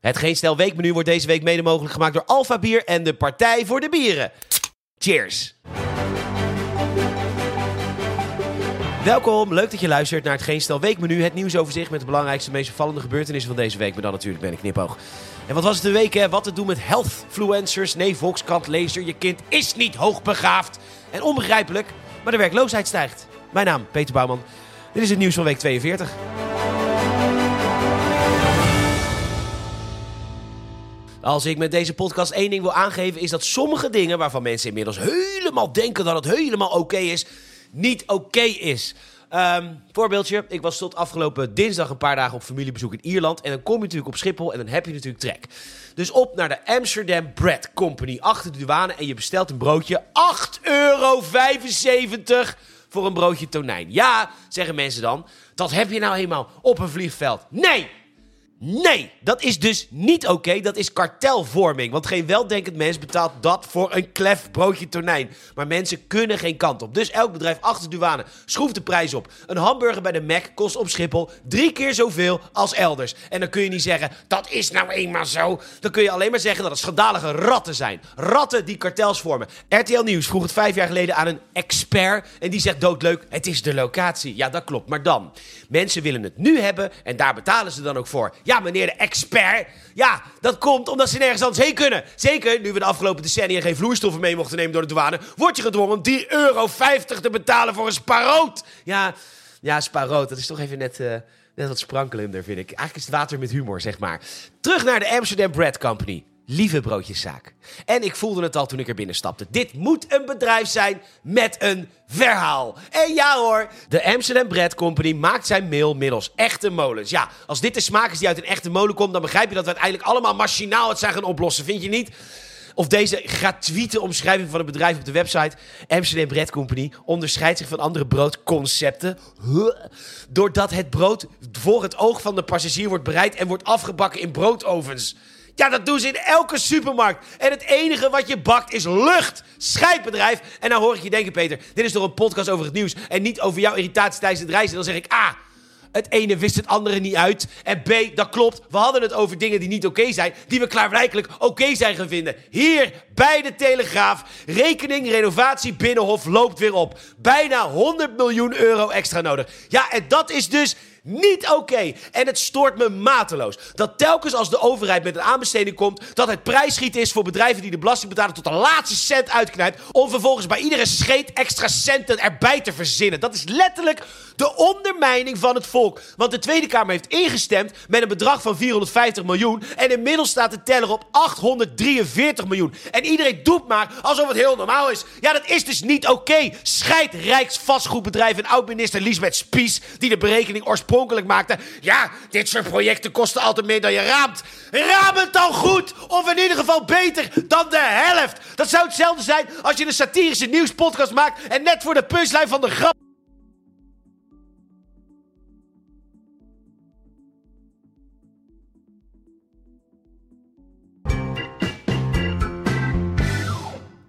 Het Geen Stel Weekmenu wordt deze week mede mogelijk gemaakt door Alpha Bier en de Partij voor de Bieren. Cheers! Welkom, leuk dat je luistert naar het Geen Stel Weekmenu. Het nieuwsoverzicht met de belangrijkste, meest opvallende gebeurtenissen van deze week. Maar dan natuurlijk ben ik knipoog. En wat was het de week, hè? Wat te doen met healthfluencers? Nee, Volkskrant, lezer, je kind is niet hoogbegaafd. En onbegrijpelijk, maar de werkloosheid stijgt. Mijn naam, Peter Bouwman. Dit is het nieuws van week 42. Als ik met deze podcast één ding wil aangeven, is dat sommige dingen waarvan mensen inmiddels helemaal denken dat het helemaal oké is, niet oké is. Ehm, voorbeeldje, ik was tot afgelopen dinsdag een paar dagen op familiebezoek in Ierland. En dan kom je natuurlijk op Schiphol en dan heb je natuurlijk trek. Dus op naar de Amsterdam Bread Company achter de douane en je bestelt een broodje. 8,75 euro voor een broodje tonijn. Ja, zeggen mensen dan, dat heb je nou helemaal op een vliegveld. Nee! Nee, dat is dus niet oké. Dat is kartelvorming. Want geen weldenkend mens betaalt dat voor een klef broodje tonijn. Maar mensen kunnen geen kant op. Dus elk bedrijf achter de douane schroeft de prijs op. Een hamburger bij de Mac kost op Schiphol drie keer zoveel als elders. En dan kun je niet zeggen, dat is nou eenmaal zo. Dan kun je alleen maar zeggen dat het schandalige ratten zijn. Ratten die kartels vormen. RTL Nieuws vroeg het vijf jaar geleden aan een expert. En die zegt doodleuk, het is de locatie. Ja, dat klopt. Maar dan, mensen willen het nu hebben en daar betalen ze dan ook voor. Ja, meneer de expert. Ja, dat komt omdat ze nergens anders heen kunnen. Zeker nu we de afgelopen decennia geen vloeistoffen mee mochten nemen door de douane. Word je gedwongen om 3,50 euro te betalen voor een sparoot. Ja, ja, sparoot. Dat is toch even net, uh, net wat sprankelender, vind ik. Eigenlijk is het water met humor, zeg maar. Terug naar de Amsterdam Bread Company lieve broodjeszaak. En ik voelde het al toen ik er binnen stapte. Dit moet een bedrijf zijn met een verhaal. En ja hoor, de Amsterdam Bread Company maakt zijn mail middels echte molens. Ja, als dit de smaak is die uit een echte molen komt, dan begrijp je dat we uiteindelijk allemaal machinaal het zijn gaan oplossen. Vind je niet? Of deze gratuite omschrijving van het bedrijf op de website. Amsterdam Bread Company onderscheidt zich van andere broodconcepten. Doordat het brood voor het oog van de passagier wordt bereid en wordt afgebakken in broodovens. Ja, dat doen ze in elke supermarkt. En het enige wat je bakt is lucht. Scheidbedrijf. En nou hoor ik je denken, Peter, dit is toch een podcast over het nieuws en niet over jouw irritatie tijdens het reizen. Dan zeg ik, ah, het ene wist het andere niet uit. En B, dat klopt. We hadden het over dingen die niet oké zijn, die we klaarblijkelijk oké zijn gaan vinden. Hier bij de Telegraaf. Rekening renovatie Binnenhof loopt weer op. Bijna 100 miljoen euro extra nodig. Ja, en dat is dus niet oké. En het stoort me mateloos. Dat telkens als de overheid met een aanbesteding komt, dat het prijsschieten is voor bedrijven die de belasting betalen tot de laatste cent uitknijpt. Om vervolgens bij iedere scheet extra centen erbij te verzinnen. Dat is letterlijk de ondermijning van het volk. Want de Tweede Kamer heeft ingestemd met een bedrag van 450 miljoen. En inmiddels staat de teller op 843 miljoen. En iedereen doet maar alsof het heel normaal is. Ja, dat is dus niet oké. Okay. Scheid Rijksvastgoedbedrijf en oud-minister Liesbeth Spies, die de berekening oorspronkelijk maakte. Ja, dit soort projecten kosten altijd meer dan je raamt. Raam het dan goed! Of in ieder geval beter dan de helft. Dat zou hetzelfde zijn als je een satirische nieuwspodcast maakt en net voor de punchline van de grap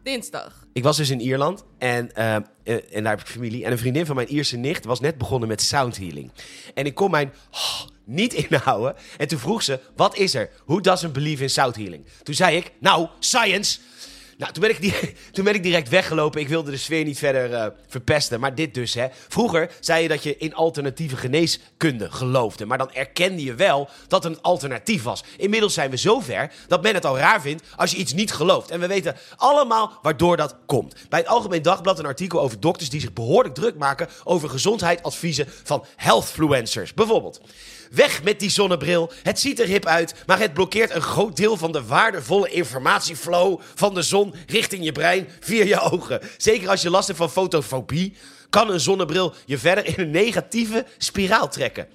Dinsdag. Ik was dus in Ierland en, uh, en daar heb ik familie. En een vriendin van mijn Ierse nicht was net begonnen met soundhealing. En ik kon mijn oh, niet inhouden. En toen vroeg ze, wat is er? Who doesn't believe in soundhealing? Toen zei ik, nou, science. Nou, toen ben, ik direct, toen ik direct weggelopen. Ik wilde de sfeer niet verder uh, verpesten. Maar dit dus, hè. Vroeger zei je dat je in alternatieve geneeskunde geloofde. Maar dan erkende je wel dat een alternatief was. Inmiddels zijn we zover dat men het al raar vindt als je iets niet gelooft. En we weten allemaal waardoor dat komt. Bij het Algemeen Dagblad een artikel over dokters die zich behoorlijk druk maken over gezondheidsadviezen van healthfluencers. Bijvoorbeeld. Weg met die zonnebril. Het ziet er hip uit, maar het blokkeert een groot deel van de waardevolle informatieflow van de zon richting je brein via je ogen. Zeker als je last hebt van fotofobie, kan een zonnebril je verder in een negatieve spiraal trekken.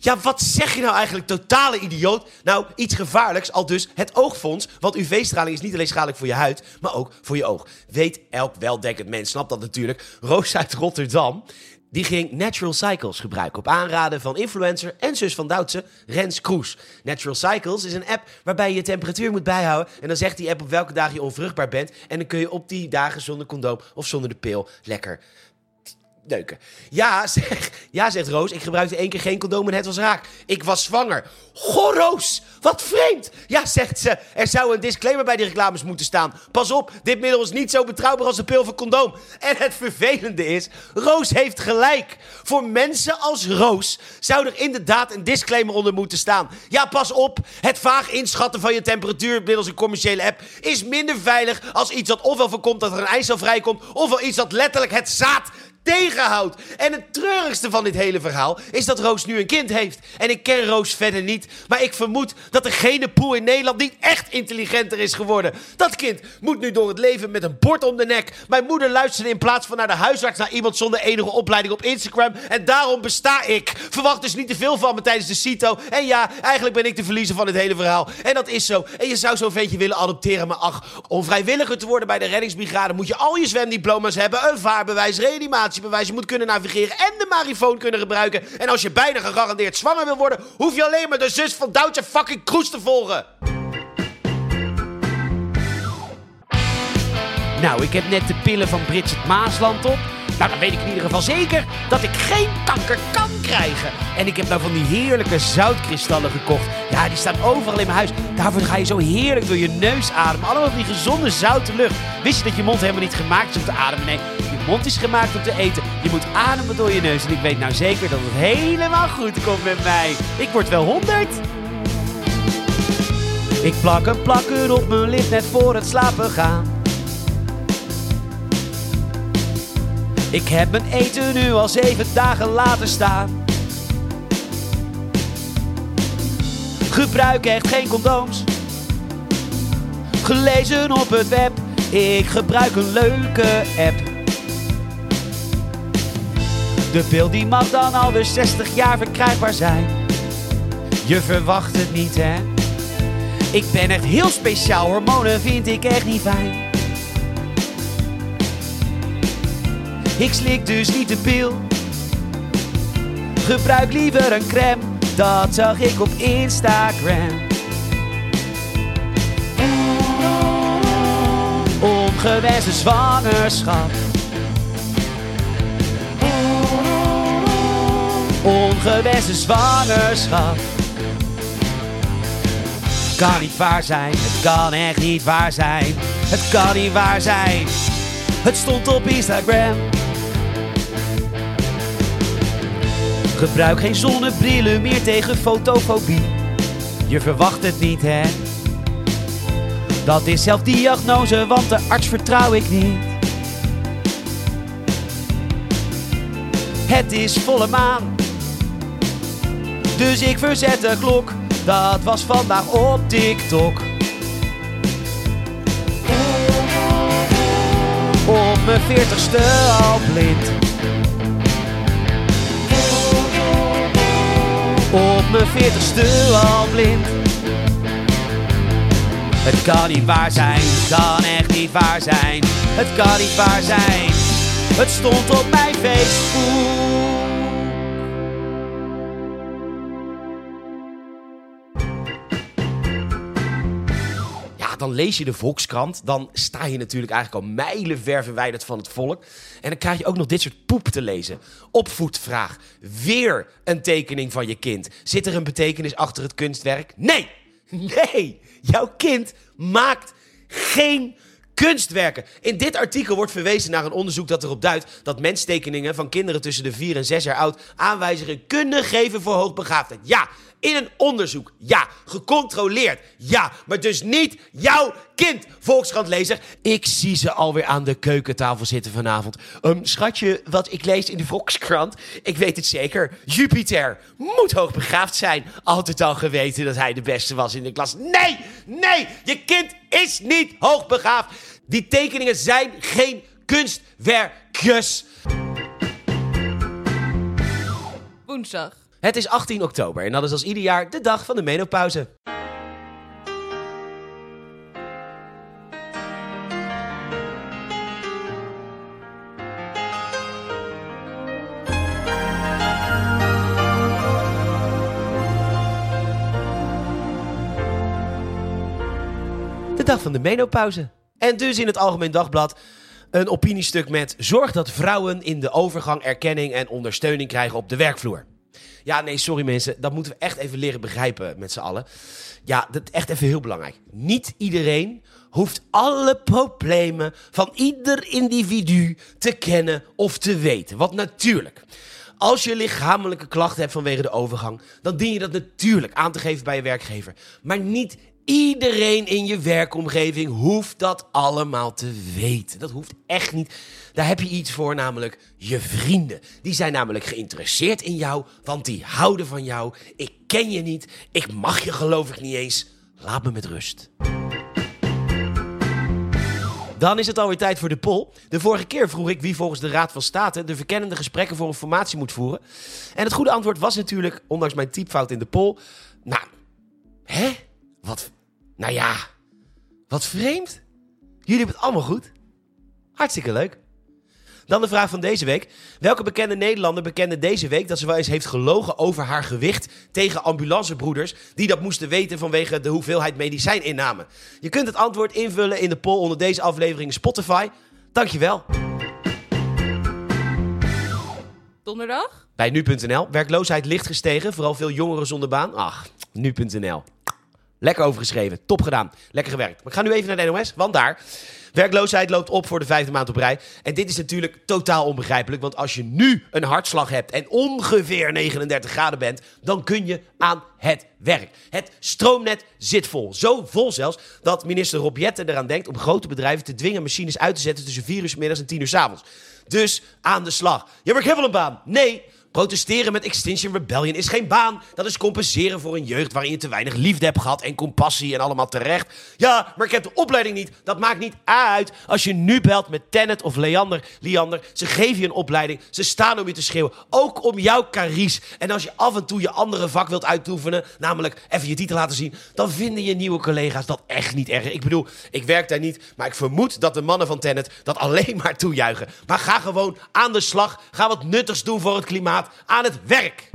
Ja, wat zeg je nou eigenlijk, totale idioot? Nou, iets gevaarlijks, al dus het oogfonds. Want UV-straling is niet alleen schadelijk voor je huid, maar ook voor je oog. Weet elk weldenkend mens, snapt dat natuurlijk. Roos uit Rotterdam, die ging Natural Cycles gebruiken op aanraden van influencer en zus van Doutse, Rens Kroes. Natural Cycles is een app waarbij je je temperatuur moet bijhouden. En dan zegt die app op welke dagen je onvruchtbaar bent. En dan kun je op die dagen zonder condoom of zonder de pil lekker Ja, ja, zegt Roos. Ik gebruikte één keer geen condoom en het was raak. Ik was zwanger. Goh, Roos, wat vreemd. Ja, zegt ze. Er zou een disclaimer bij die reclames moeten staan. Pas op, dit middel is niet zo betrouwbaar als de pil van condoom. En het vervelende is, Roos heeft gelijk. Voor mensen als Roos zou er inderdaad een disclaimer onder moeten staan. Ja, pas op. Het vaag inschatten van je temperatuur middels een commerciële app is minder veilig als iets dat ofwel voorkomt dat er een ijsel vrijkomt, ofwel iets dat letterlijk het zaad En het treurigste van dit hele verhaal is dat Roos nu een kind heeft. En ik ken Roos verder niet, maar ik vermoed dat de genepool in Nederland niet echt intelligenter is geworden. Dat kind moet nu door het leven met een bord om de nek. Mijn moeder luisterde in plaats van naar de huisarts naar iemand zonder enige opleiding op Instagram. En daarom besta ik. Verwacht dus niet te veel van me tijdens de CITO. En ja, eigenlijk ben ik de verliezer van het hele verhaal. En dat is zo. En je zou zo'n ventje willen adopteren, maar ach, om vrijwilliger te worden bij de reddingsbrigade moet je al je zwemdiploma's hebben, een vaarbewijs, reanimatie bewijs. Je moet kunnen navigeren en de marifoon kunnen gebruiken. En als je bijna gegarandeerd zwanger wil worden, hoef je alleen maar de zus van Doutje fucking Kroes te volgen. Nou, ik heb net de pillen van Bridget Maasland op. Nou, dan weet ik in ieder geval zeker dat ik geen kanker kan krijgen. En ik heb nou van die heerlijke zoutkristallen gekocht. Ja, die staan overal in mijn huis. Daarvoor ga je zo heerlijk door je neus ademen. Allemaal die gezonde zoute lucht. Wist je dat je mond helemaal niet gemaakt is om te ademen? Nee, mond is gemaakt om te eten. Je moet ademen door je neus. En ik weet nou zeker dat het helemaal goed komt met mij. Ik word wel 100. Ik plak een plakker op mijn lip net voor het slapen gaan. Ik heb mijn eten nu al zeven dagen laten staan. Gebruik echt geen condooms. Gelezen op het web. Ik gebruik een leuke app. De pil die mag dan al dus 60 jaar verkrijgbaar zijn. Je verwacht het niet, hè? Ik ben echt heel speciaal, hormonen vind ik echt niet fijn. Ik slik dus niet de pil. Gebruik liever een crème, dat zag ik op Instagram. Ongewenste zwangerschap. Ongewenste zwangerschap. Kan niet waar zijn, het kan echt niet waar zijn. Het kan niet waar zijn. Het stond op Instagram. Gebruik geen zonnebrillen meer tegen fotofobie. Je verwacht het niet, hè? Dat is zelfdiagnose, want de arts vertrouw ik niet. Het is volle maan. Dus ik verzet de klok. Dat was vandaag op TikTok. Op mijn veertigste al blind. Op mijn veertigste al blind. Het kan niet waar zijn, kan echt niet waar zijn. Het kan niet waar zijn. Het stond op mijn Facebook. Dan lees je de Volkskrant. Dan sta je natuurlijk eigenlijk al mijlenver verwijderd van het volk. En dan krijg je ook nog dit soort poep te lezen. Opvoedvraag. Weer een tekening van je kind. Zit er een betekenis achter het kunstwerk? Nee! Nee! Jouw kind maakt geen kunstwerken. In dit artikel wordt verwezen naar een onderzoek dat erop duidt dat menstekeningen van kinderen tussen de 4 en 6 jaar oud aanwijzingen kunnen geven voor hoogbegaafdheid. Ja, in een onderzoek. Ja, gecontroleerd. Ja, maar dus niet jouw kind, Volkskrantlezer. Ik zie ze alweer aan de keukentafel zitten vanavond. Um, schatje, wat ik lees in de Volkskrant, ik weet het zeker. Jupiter moet hoogbegaafd zijn. Altijd al geweten dat hij de beste was in de klas. Nee, nee, je kind is niet hoogbegaafd. Die tekeningen zijn geen kunstwerkjes. Woensdag. Het is 18 oktober en dat is als ieder jaar de dag van de menopauze. De dag van de menopauze. En dus in het Algemeen Dagblad Een opiniestuk met zorg dat vrouwen in de overgang erkenning en ondersteuning krijgen op de werkvloer. Ja, nee, sorry mensen. Dat moeten we echt even leren begrijpen met z'n allen. Ja, dat is echt even heel belangrijk. Niet iedereen hoeft alle problemen van ieder individu te kennen of te weten. Want natuurlijk, als je lichamelijke klachten hebt vanwege de overgang, dan dien je dat natuurlijk aan te geven bij je werkgever. Maar niet iedereen in je werkomgeving hoeft dat allemaal te weten. Dat hoeft echt niet. Daar heb je iets voor, namelijk je vrienden. Die zijn namelijk geïnteresseerd in jou, want die houden van jou. Ik ken je niet, ik mag je geloof ik niet eens. Laat me met rust. Dan is het alweer tijd voor de poll. De vorige keer vroeg ik wie volgens de Raad van State de verkennende gesprekken voor een formatie moet voeren. En het goede antwoord was natuurlijk, ondanks mijn typfout in de poll, nou, hè? Wat, nou ja, wat vreemd. Jullie hebben het allemaal goed. Hartstikke leuk. Dan de vraag van deze week. Welke bekende Nederlander bekende deze week dat ze wel eens heeft gelogen over haar gewicht tegen ambulancebroeders die dat moesten weten vanwege de hoeveelheid medicijninname? Je kunt het antwoord invullen in de poll onder deze aflevering Spotify. Dankjewel. Donderdag? Bij nu.nl. Werkloosheid licht gestegen, vooral veel jongeren zonder baan. Ach, nu.nl. Lekker overgeschreven, top gedaan, lekker gewerkt. Maar ik ga nu even naar de NOS, want daar... Werkloosheid loopt op voor de vijfde maand op rij. En dit is natuurlijk totaal onbegrijpelijk. Want als je nu een hartslag hebt en ongeveer 39 graden bent, dan kun je aan het werk. Het stroomnet zit vol. Zo vol zelfs dat minister Rob Jetten eraan denkt om grote bedrijven te dwingen machines uit te zetten tussen 4 uur middags en 10 uur 's avonds. Dus aan de slag. Maar ik heb wel een baan. Nee, Protesteren met Extinction Rebellion is geen baan. Dat is compenseren voor een jeugd waarin je te weinig liefde hebt gehad en compassie en allemaal terecht. Ja, maar ik heb de opleiding niet. Dat maakt niet uit. Als je nu belt met Tennet of Leander, Liander, ze geven je een opleiding. Ze staan om je te schreeuwen. Ook om jouw caries. En als je af en toe je andere vak wilt uitoefenen, namelijk even je titel laten zien, dan vinden je nieuwe collega's dat echt niet erg. Ik bedoel, ik werk daar niet, maar ik vermoed dat de mannen van Tennet dat alleen maar toejuichen. Maar ga gewoon aan de slag. Ga wat nuttigs doen voor het klimaat aan het werk.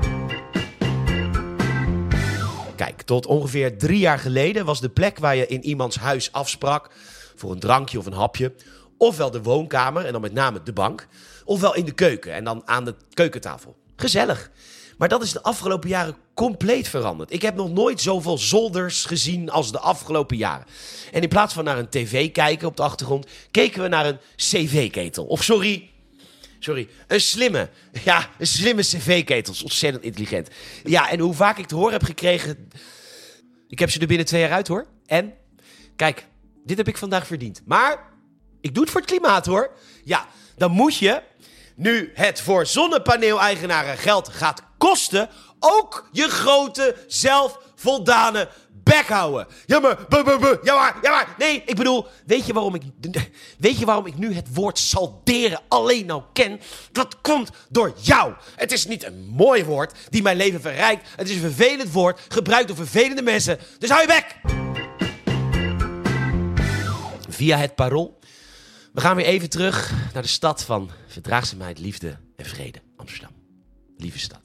Kijk, tot ongeveer drie jaar geleden was de plek waar je in iemands huis afsprak voor een drankje of een hapje, ofwel de woonkamer en dan met name de bank, ofwel in de keuken en dan aan de keukentafel. Gezellig. Maar dat is de afgelopen jaren compleet veranderd. Ik heb nog nooit zoveel zolders gezien als de afgelopen jaren. En in plaats van naar een tv kijken op de achtergrond, keken we naar een cv-ketel. Of sorry, Sorry, een slimme. Ja, een slimme cv-ketel. Ontzettend intelligent. Ja, en hoe vaak ik te horen heb gekregen... Ik heb ze er binnen twee jaar uit, hoor. En, kijk, dit heb ik vandaag verdiend. Maar, ik doe het voor het klimaat, hoor. Ja, dan moet je, nu het voor zonnepaneel-eigenaren geld gaat kosten... ook je grote, zelfvoldane bek houden. Ja, maar, ja, maar, ja, maar. Nee, ik bedoel, weet je waarom ik, weet je waarom ik nu het woord salderen alleen nou ken? Dat komt door jou. Het is niet een mooi woord die mijn leven verrijkt. Het is een vervelend woord, gebruikt door vervelende mensen. Dus hou je bek! Via het parool. We gaan weer even terug naar de stad van verdraagzaamheid, liefde en vrede. Amsterdam. Lieve stad.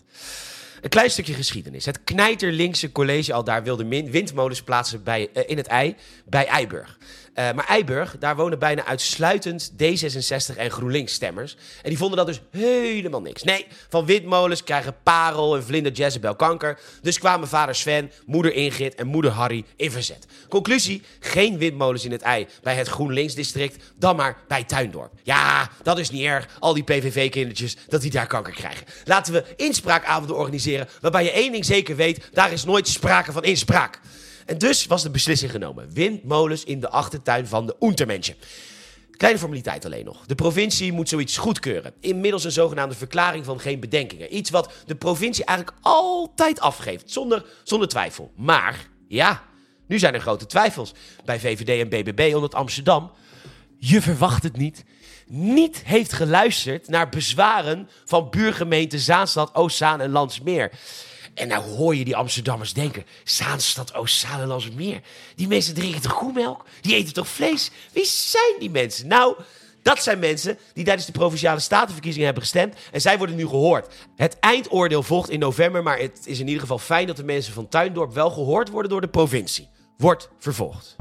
Een klein stukje geschiedenis. Het knijterlinkse college al daar wilde windmolens plaatsen bij, uh, in het ei bij Eiburg. Uh, maar Eiburg, daar wonen bijna uitsluitend D66 en GroenLinks stemmers. En die vonden dat dus helemaal niks. Nee, van windmolens krijgen Parel en Vlinder Jezebel kanker. Dus kwamen vader Sven, moeder Ingrid en moeder Harry in verzet. Conclusie, geen windmolens in het ei bij het GroenLinks district, dan maar bij Tuindorp. Ja, dat is niet erg, al die PVV-kindertjes, dat die daar kanker krijgen. Laten we inspraakavonden organiseren, waarbij je één ding zeker weet, daar is nooit sprake van inspraak. En dus was de beslissing genomen. Windmolens in de achtertuin van de Untermenschen. Kleine formaliteit alleen nog. De provincie moet zoiets goedkeuren. Inmiddels een zogenaamde verklaring van geen bedenkingen. Iets wat de provincie eigenlijk altijd afgeeft, zonder, zonder twijfel. Maar, ja, nu zijn er grote twijfels. Bij VVD en BBB omdat Amsterdam, je verwacht het niet, niet heeft geluisterd naar bezwaren van buurgemeenten Zaanstad, Oostzaan en Landsmeer. En nou hoor je die Amsterdammers denken: Zaanstad, Oostzaan en Landsmeer. Die mensen drinken toch koemelk? Die eten toch vlees? Wie zijn die mensen? Nou, dat zijn mensen die tijdens de provinciale statenverkiezingen hebben gestemd. En zij worden nu gehoord. Het eindoordeel volgt in november. Maar het is in ieder geval fijn dat de mensen van Tuindorp wel gehoord worden door de provincie. Wordt vervolgd.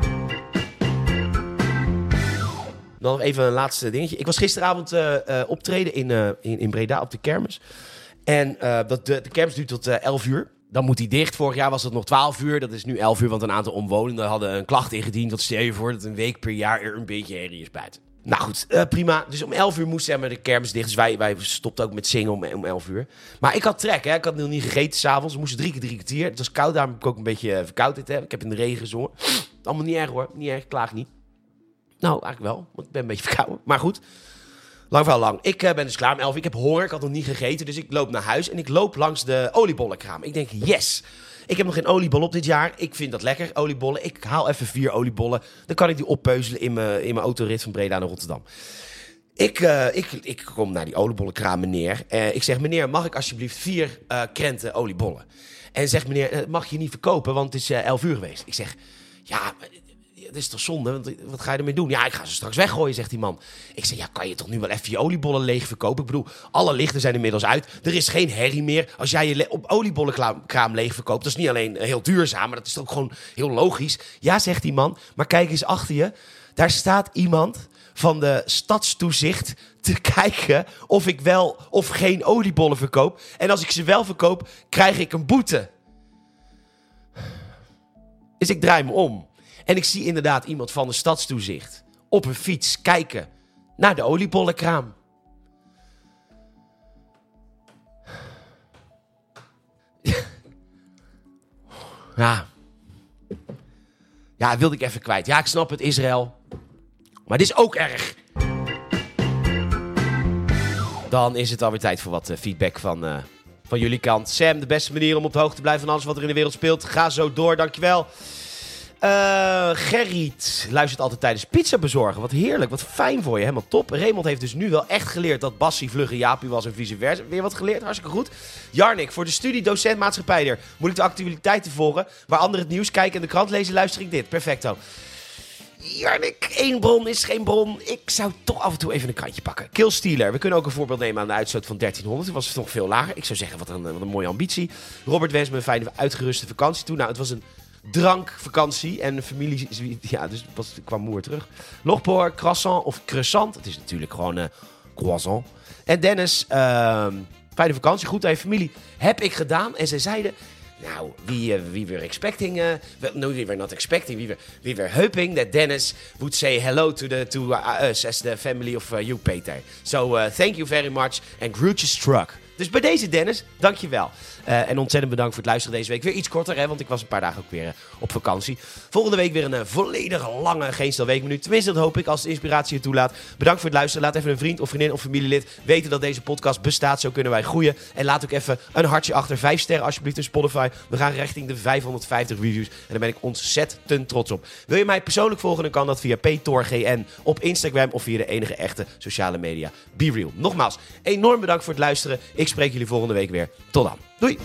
Dan nog even een laatste dingetje. Ik was gisteravond eh, eh, optreden in, eh, in, in Breda op de kermis. En eh, dat, de, de kermis duurt tot eh 11 uur. Dan moet die dicht. Vorig jaar was het nog 12 uur. Dat is nu 11 uur, want een aantal omwonenden hadden een klacht ingediend. Wat stel je voor dat een week per jaar er een beetje herrie is buiten. Nou goed, eh, prima. Dus om 11 uur moest zeg maar, de kermis dicht. Dus wij, wij stopten ook met zingen om, om 11 uur. Maar ik had trek, hè. Ik had nog niet gegeten s'avonds. We moesten drie keer drie kwartier. Het was koud, daarom heb ik ook een beetje eh, verkoudheid. Ik heb in de regen gezongen. Allemaal niet erg hoor. Niet erg, klaag niet. Nou, eigenlijk wel, want ik ben een beetje verkouden. Maar goed, lang verhaal lang. Ik eh, ben dus klaar om 11 uur. Ik heb honger, ik had nog niet gegeten. Dus ik loop naar huis en ik loop langs de oliebollenkraam. Ik denk, yes, ik heb nog geen oliebol op dit jaar. Ik vind dat lekker, oliebollen. Ik haal even vier oliebollen. Dan kan ik die oppeuzelen in mijn, in mijn autorit van Breda naar Rotterdam. Ik, eh, ik, ik kom naar die oliebollenkraam, meneer. Eh, ik zeg, meneer, mag ik alsjeblieft vier eh, krenten oliebollen? En zegt meneer, mag je niet verkopen, want het is 11 uur geweest. Ik zeg, ja, dat is toch zonde? Want, wat ga je ermee doen? Ja, ik ga ze straks weggooien, zegt die man. Ik zeg, ja, kan je toch nu wel even je oliebollen leeg verkopen? Ik bedoel, alle lichten zijn inmiddels uit. Er is geen herrie meer. Als jij je op oliebollenkraam leeg verkoopt, dat is niet alleen heel duurzaam, maar dat is ook gewoon heel logisch. Ja, zegt die man, maar kijk eens achter je. Daar staat iemand van de stadstoezicht te kijken of ik wel of geen oliebollen verkoop. En als ik ze wel verkoop, krijg ik een boete. Dus ik draai me om. En ik zie inderdaad iemand van de stadstoezicht op een fiets kijken naar de oliebollenkraam. Ja. Ja, wilde ik even kwijt. Ja, ik snap het, Israël. Maar dit is ook erg. Dan is het alweer tijd voor wat eh, feedback van, eh, van jullie kant. Sam, de beste manier om op de hoogte te blijven van alles wat er in de wereld speelt. Ga zo door, dankjewel. Eh Gerriet luistert altijd tijdens pizza bezorgen. Wat heerlijk, wat fijn voor je, helemaal top. Raymond heeft dus nu wel echt geleerd dat Bassie vlugge Jaapie was en vice versa. Weer wat geleerd, hartstikke goed. Jarnik, voor de studie docent maatschappijder moet ik de actualiteiten volgen. Waar anderen het nieuws kijken en de krant lezen, luister ik dit. Perfecto. Jarnik, één bron is geen bron. Ik zou toch af en toe even een krantje pakken. Kill Stealer. We kunnen ook een voorbeeld nemen aan de uitstoot van 1300. Toen was het nog veel lager. Ik zou zeggen, wat een, wat een mooie ambitie. Robert wens me een fijne uitgeruste vakantie toe. Nou, het was een drankvakantie. En familie... Ja, dus was, kwam moer terug. Logpoor, croissant of croissant. Het is natuurlijk gewoon eh croissant. En Dennis, ehm, fijne vakantie. Goed aan je familie. Heb ik gedaan. En zij zeiden... Nou, we, uh, we were expecting, uh, no, we were not expecting, we were, we were hoping that Dennis would say hello to, the, to uh, us as the family of uh, you, Peter. So uh, thank you very much and Grootjes struck. Dus bij deze Dennis, dankjewel. Uh, en ontzettend bedankt voor het luisteren deze week. Weer iets korter, hè, want ik was een paar dagen ook weer uh, op vakantie. Volgende week weer een uh, volledig lange Geen Stel Weekminuut. Tenminste, dat hoop ik als de inspiratie het toelaat. Bedankt voor het luisteren. Laat even een vriend of vriendin of familielid weten dat deze podcast bestaat. Zo kunnen wij groeien. En laat ook even een hartje achter. Vijf sterren alsjeblieft in Spotify. We gaan richting de 550 reviews. En daar ben ik ontzettend trots op. Wil je mij persoonlijk volgen, dan kan dat via PTORGN op Instagram of via de enige echte sociale media. Be Real. Nogmaals, enorm bedankt voor het luisteren. Ik spreek jullie volgende week weer. Tot dan. Doei!